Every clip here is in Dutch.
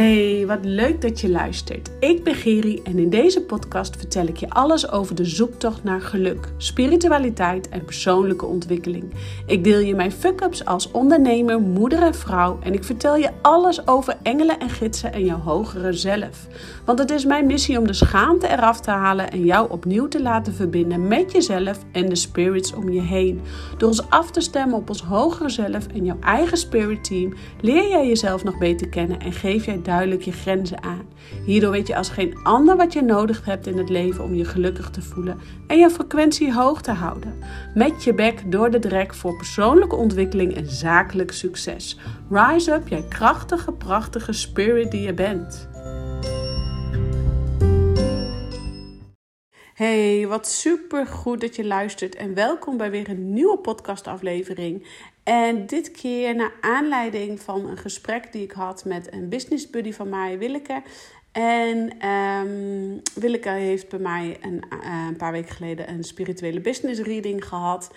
Hey, wat leuk dat je luistert. Ik ben Geri en in deze podcast vertel ik je alles over de zoektocht naar geluk, spiritualiteit en persoonlijke ontwikkeling. Ik deel je mijn fuck-ups als ondernemer, moeder en vrouw en ik vertel je alles over engelen en gidsen en jouw hogere zelf. Want het is mijn missie om de schaamte eraf te halen en jou opnieuw te laten verbinden met jezelf en de spirits om je heen. Door ons af te stemmen op ons hogere zelf en jouw eigen spirit team leer jij jezelf nog beter kennen en geef jij duidelijk je grenzen aan. Hierdoor weet je als geen ander wat je nodig hebt in het leven om je gelukkig te voelen en je frequentie hoog te houden. Met je bek door de drek voor persoonlijke ontwikkeling en zakelijk succes. Rise up, jij krachtige, prachtige spirit die je bent. Hey, wat super goed dat je luistert en welkom bij weer een nieuwe podcastaflevering. En dit keer naar aanleiding van een gesprek die ik had met een business buddy van mij, Willeke. En um, Willeke heeft bij mij een, uh, een paar weken geleden een spirituele business reading gehad.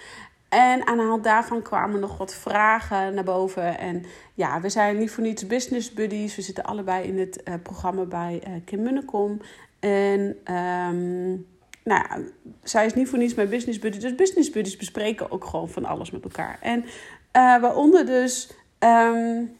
En aan de hand daarvan kwamen nog wat vragen naar boven. En ja, we zijn niet voor niets business buddies. We zitten allebei in het uh, programma bij uh, Kim Munnekom. En um, nou ja, zij is niet voor niets mijn business buddy. Dus business buddies bespreken ook gewoon van alles met elkaar. En uh, waaronder dus um,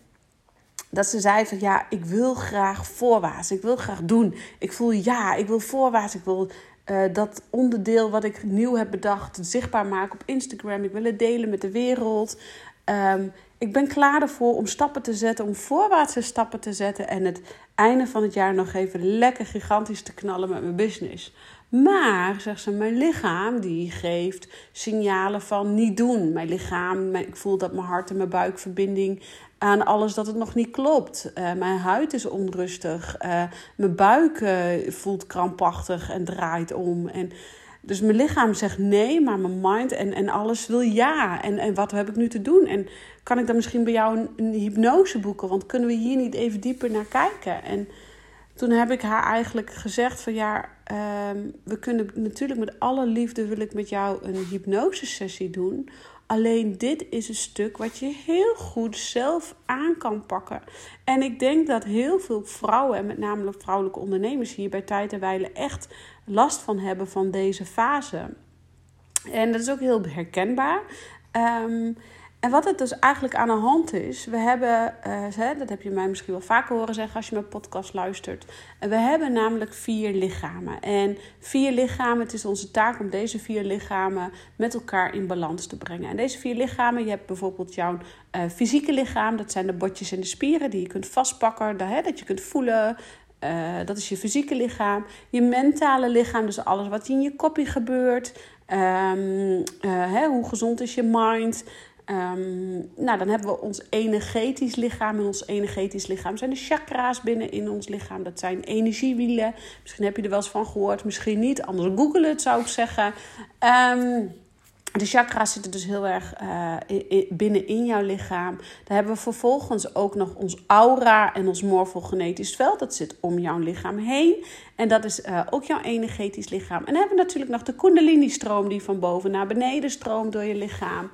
dat ze zei van ja, ik wil graag voorwaarts. Ik wil graag doen. Ik voel ja, ik wil voorwaarts. Ik wil uh, dat onderdeel wat ik nieuw heb bedacht zichtbaar maken op Instagram. Ik wil het delen met de wereld. Um, ik ben klaar ervoor om stappen te zetten, om voorwaartse stappen te zetten. En het einde van het jaar nog even lekker gigantisch te knallen met mijn business. Maar, zegt ze, mijn lichaam die geeft signalen van niet doen. Mijn lichaam, ik voel dat mijn hart en mijn buikverbinding aan alles dat het nog niet klopt. Uh, mijn huid is onrustig. Uh, mijn buik uh, voelt krampachtig en draait om. En dus mijn lichaam zegt nee, maar mijn mind en, en alles wil ja. En, en wat heb ik nu te doen? En kan ik dan misschien bij jou een, een hypnose boeken? Want kunnen we hier niet even dieper naar kijken? En toen heb ik haar eigenlijk gezegd van ja, um, we kunnen natuurlijk met alle liefde wil ik met jou een hypnosesessie doen. Alleen dit is een stuk wat je heel goed zelf aan kan pakken. En ik denk dat heel veel vrouwen, en met name vrouwelijke ondernemers hier bij Tijd en Wijle, echt last van hebben van deze fase. En dat is ook heel herkenbaar. Um, en wat het dus eigenlijk aan de hand is, we hebben, uh, dat heb je mij misschien wel vaker horen zeggen als je mijn podcast luistert. We hebben namelijk vier lichamen. En vier lichamen, het is onze taak om deze vier lichamen met elkaar in balans te brengen. En deze vier lichamen, je hebt bijvoorbeeld jouw uh, fysieke lichaam, dat zijn de botjes en de spieren die je kunt vastpakken, dat, hè, dat je kunt voelen. Dat is je fysieke lichaam. Je mentale lichaam, dus alles wat in je kopje gebeurt. Um, hè, hoe gezond is je mind? Um, nou, dan hebben we ons energetisch lichaam. En ons energetisch lichaam zijn de chakra's binnen in ons lichaam. Dat zijn energiewielen. Misschien heb je er wel eens van gehoord, misschien niet. Anders google het, zou ik zeggen. Um, de chakra's zitten dus heel erg uh, binnen in jouw lichaam. Daar hebben we vervolgens ook nog ons aura en ons morfogenetisch veld. Dat zit om jouw lichaam heen. En dat is uh, ook jouw energetisch lichaam. En dan hebben we natuurlijk nog de kundalini-stroom die van boven naar beneden stroomt door je lichaam.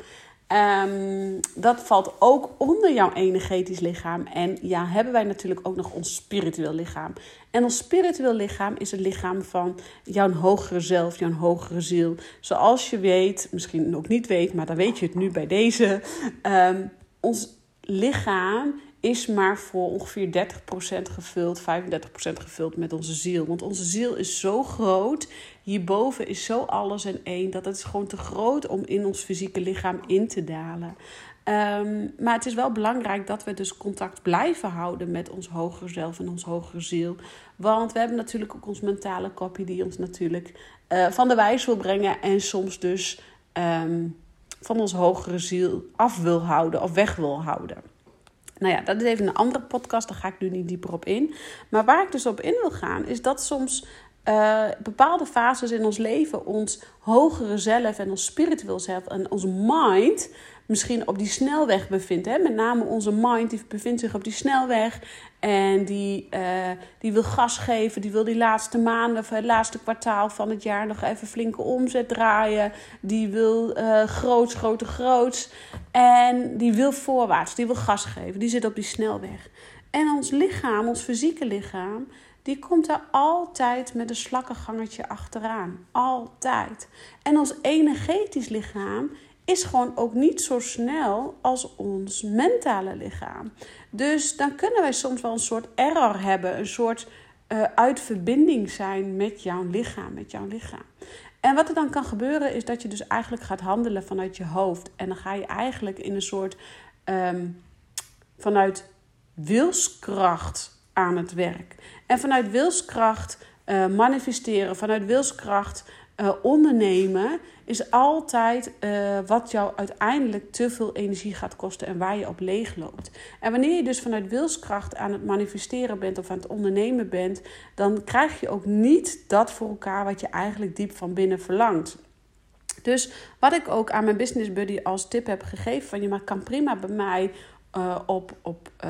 Um, dat valt ook onder jouw energetisch lichaam. En ja, hebben wij natuurlijk ook nog ons spiritueel lichaam. En ons spiritueel lichaam is het lichaam van jouw hogere zelf, jouw hogere ziel. Zoals je weet, misschien ook niet weet, maar dan weet je het nu bij deze. Um, ons lichaam is maar voor ongeveer 30% gevuld, 35% gevuld met onze ziel. Want onze ziel is zo groot, hierboven is zo alles en één, dat het is gewoon te groot om in ons fysieke lichaam in te dalen. Um, maar het is wel belangrijk dat we dus contact blijven houden met ons hogere zelf en ons hogere ziel. Want we hebben natuurlijk ook ons mentale kopje die ons natuurlijk uh, van de wijs wil brengen en soms dus um, van ons hogere ziel af wil houden of weg wil houden. Nou ja, dat is even een andere podcast, daar ga ik nu niet dieper op in. Maar waar ik dus op in wil gaan, is dat soms uh, bepaalde fases in ons leven ons hogere zelf en ons spiritueel zelf en ons mind misschien op die snelweg bevindt. Hè? Met name onze mind die bevindt zich op die snelweg. En die, uh, die wil gas geven. Die wil die laatste maanden of het laatste kwartaal van het jaar nog even flinke omzet draaien. Die wil uh, groots, grote, groots. En die wil voorwaarts. Die wil gas geven. Die zit op die snelweg. En ons lichaam, ons fysieke lichaam, die komt daar altijd met een slakkengangetje achteraan. Altijd. En ons energetisch lichaam is gewoon ook niet zo snel als ons mentale lichaam. Dus dan kunnen wij soms wel een soort error hebben, een soort uh, uitverbinding zijn met jouw lichaam, met jouw lichaam. En wat er dan kan gebeuren is dat je dus eigenlijk gaat handelen vanuit je hoofd. En dan ga je eigenlijk in een soort um, vanuit wilskracht aan het werk. En vanuit wilskracht uh, manifesteren, vanuit wilskracht uh, ondernemen, is altijd uh, wat jou uiteindelijk te veel energie gaat kosten en waar je op leeg loopt. En wanneer je dus vanuit wilskracht aan het manifesteren bent of aan het ondernemen bent, dan krijg je ook niet dat voor elkaar wat je eigenlijk diep van binnen verlangt. Dus wat ik ook aan mijn business buddy als tip heb gegeven: van je maar kan prima bij mij uh, op, op, op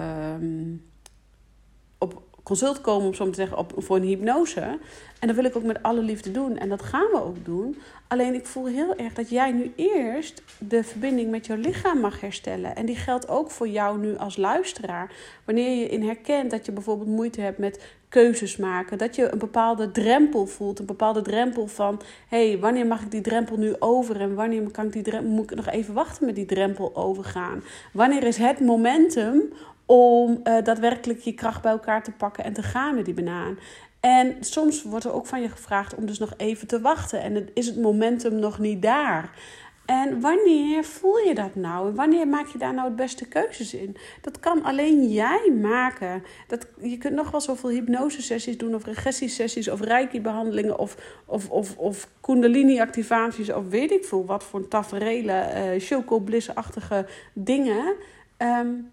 consult komen, om zo te zeggen, op, voor een hypnose. En dat wil ik ook met alle liefde doen. En dat gaan we ook doen. Alleen ik voel heel erg dat jij nu eerst de verbinding met jouw lichaam mag herstellen. En die geldt ook voor jou nu als luisteraar. Wanneer je in herkent dat je bijvoorbeeld moeite hebt met keuzes maken. Dat je een bepaalde drempel voelt. Een bepaalde drempel van: hé, hey, wanneer mag ik die drempel nu over? En wanneer kan ik die drempel, moet ik nog even wachten met die drempel overgaan? Wanneer is het momentum om uh, daadwerkelijk je kracht bij elkaar te pakken en te gaan met die banaan? En soms wordt er ook van je gevraagd om dus nog even te wachten. En is het momentum nog niet daar? En wanneer voel je dat nou? En wanneer maak je daar nou het beste keuzes in? Dat kan alleen jij maken. Dat, je kunt nog wel zoveel hypnosesessies doen, of regressiesessies, of reiki-behandelingen, of, of, of, of kundalini-activaties, of weet ik veel wat voor taferelen, uh, chocobliss-achtige dingen. Um,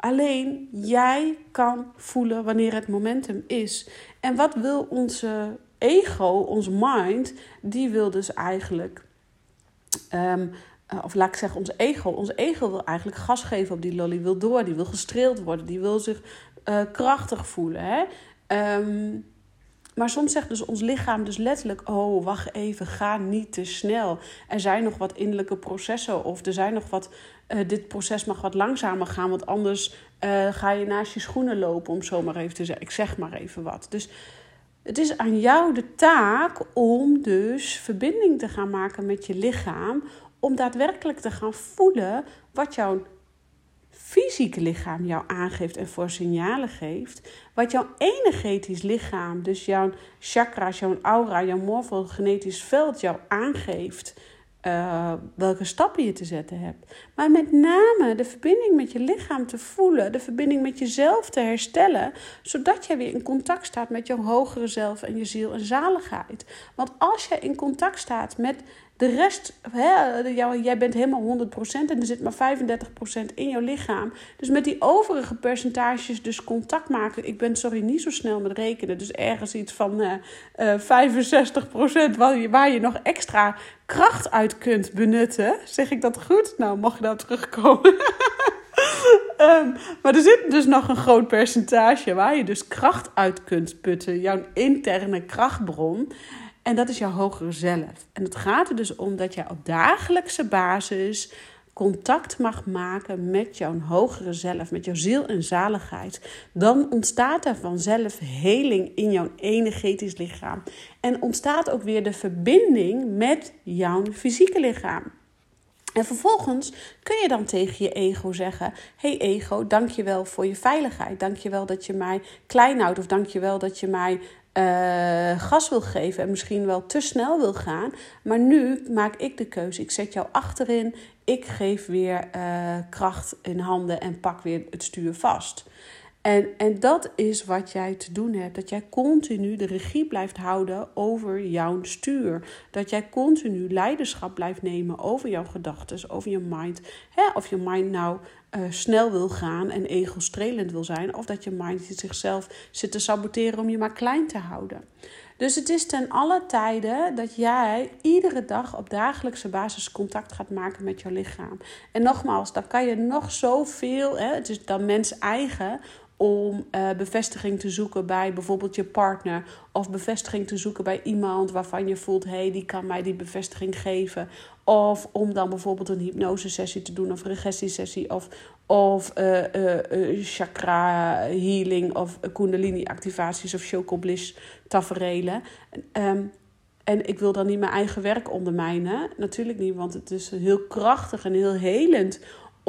Alleen jij kan voelen wanneer het momentum is. En wat wil onze ego, onze mind, die wil dus eigenlijk. Um, of laat ik zeggen, onze ego. Onze ego wil eigenlijk gas geven op die lolly, wil door, die wil gestreeld worden, die wil zich uh, krachtig voelen. Hè? Um, maar soms zegt dus ons lichaam dus letterlijk: Oh, wacht even, ga niet te snel. Er zijn nog wat innerlijke processen, of er zijn nog wat. Uh, dit proces mag wat langzamer gaan, want anders uh, ga je naast je schoenen lopen, om zo maar even te zeggen. Ik zeg maar even wat. Dus het is aan jou de taak om dus verbinding te gaan maken met je lichaam, om daadwerkelijk te gaan voelen wat jouw fysieke lichaam jou aangeeft en voor signalen geeft, wat jouw energetisch lichaam, dus jouw chakra's, jouw aura, jouw morfogenetisch veld jou aangeeft, uh, welke stappen je te zetten hebt. Maar met name de verbinding met je lichaam te voelen, de verbinding met jezelf te herstellen, zodat jij weer in contact staat met jouw hogere zelf en je ziel en zaligheid. Want als je in contact staat met de rest, hè, jij bent helemaal 100% en er zit maar 35% in jouw lichaam. Dus met die overige percentages dus contact maken. Ik ben, sorry, niet zo snel met rekenen. Dus ergens iets van uh, uh, 65% waar je, waar je nog extra kracht uit kunt benutten. Zeg ik dat goed? Nou, mag je daar terugkomen? um, maar er zit dus nog een groot percentage waar je dus kracht uit kunt putten. Jouw interne krachtbron. En dat is jouw hogere zelf. En het gaat er dus om dat jij op dagelijkse basis contact mag maken met jouw hogere zelf, met jouw ziel en zaligheid, dan ontstaat er vanzelf heling in jouw energetisch lichaam. En ontstaat ook weer de verbinding met jouw fysieke lichaam. En vervolgens kun je dan tegen je ego zeggen: Hey ego, dankjewel voor je veiligheid. Dankjewel dat je mij klein houdt. Of dankjewel dat je mij uh, gas wil geven en misschien wel te snel wil gaan. Maar nu maak ik de keuze. Ik zet jou achterin. Ik geef weer uh, kracht in handen en pak weer het stuur vast. En, en dat is wat jij te doen hebt. Dat jij continu de regie blijft houden over jouw stuur. Dat jij continu leiderschap blijft nemen over jouw gedachten, over je mind. Hè? Of je mind nou uh, snel wil gaan en ego-strelend wil zijn. Of dat je mind zichzelf zit te saboteren om je maar klein te houden. Dus het is ten alle tijden dat jij iedere dag op dagelijkse basis contact gaat maken met jouw lichaam. En nogmaals, dan kan je nog zoveel, hè, het is dan mens eigen om uh, bevestiging te zoeken bij bijvoorbeeld je partner of bevestiging te zoeken bij iemand waarvan je voelt, hé, hey, die kan mij die bevestiging geven. Of om dan bijvoorbeeld een hypnosesessie te doen of regressiesessie of, of uh, uh, chakra healing of kundalini activaties of chocobliss taferelen. Um, en ik wil dan niet mijn eigen werk ondermijnen. Natuurlijk niet, want het is heel krachtig en heel helend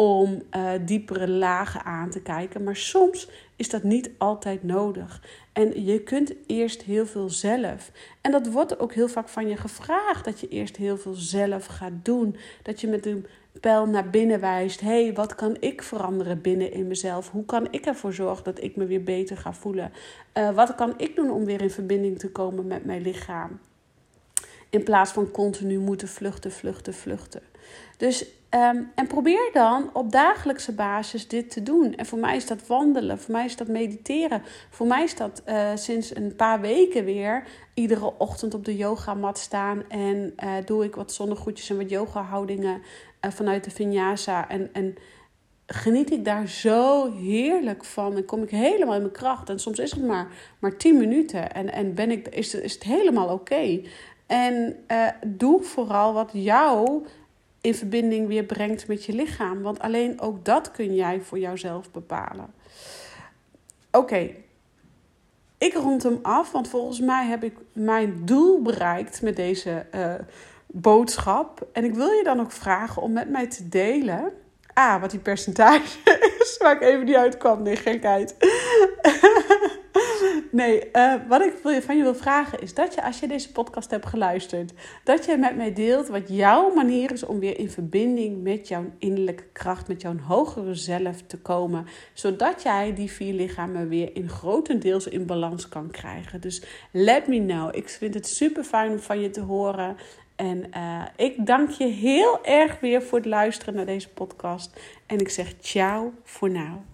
om uh, diepere lagen aan te kijken. Maar soms is dat niet altijd nodig. En je kunt eerst heel veel zelf. En dat wordt ook heel vaak van je gevraagd: dat je eerst heel veel zelf gaat doen. Dat je met een pijl naar binnen wijst: hey, wat kan ik veranderen binnen in mezelf? Hoe kan ik ervoor zorgen dat ik me weer beter ga voelen? Uh, wat kan ik doen om weer in verbinding te komen met mijn lichaam? In plaats van continu moeten vluchten, vluchten, vluchten. Dus, um, en probeer dan op dagelijkse basis dit te doen. En voor mij is dat wandelen, voor mij is dat mediteren. Voor mij is dat uh, sinds een paar weken weer iedere ochtend op de yogamat staan. En uh, doe ik wat zonnegoedjes en wat yoga houdingen uh, vanuit de vinyasa. En, en geniet ik daar zo heerlijk van. En kom ik helemaal in mijn kracht. En soms is het maar, maar 10 minuten. En, en ben ik, is, is het helemaal oké. En doe vooral wat jou in verbinding weer brengt met je lichaam. Want alleen ook dat kun jij voor jouzelf bepalen. Oké, ik rond hem af, want volgens mij heb ik mijn doel bereikt met deze uh, boodschap. En ik wil je dan ook vragen om met mij te delen. Ah, wat die percentage is, waar ik even niet uitkwam. Nee, gekheid. Nee, uh, wat ik van je wil vragen is dat je, als je deze podcast hebt geluisterd, dat je met mij deelt wat jouw manier is om weer in verbinding met jouw innerlijke kracht, met jouw hogere zelf te komen, zodat jij die vier lichamen weer in grotendeels in balans kan krijgen. Dus let me know. Ik vind het super fijn om van je te horen. En uh, ik dank je heel erg weer voor het luisteren naar deze podcast. En ik zeg ciao voor nu.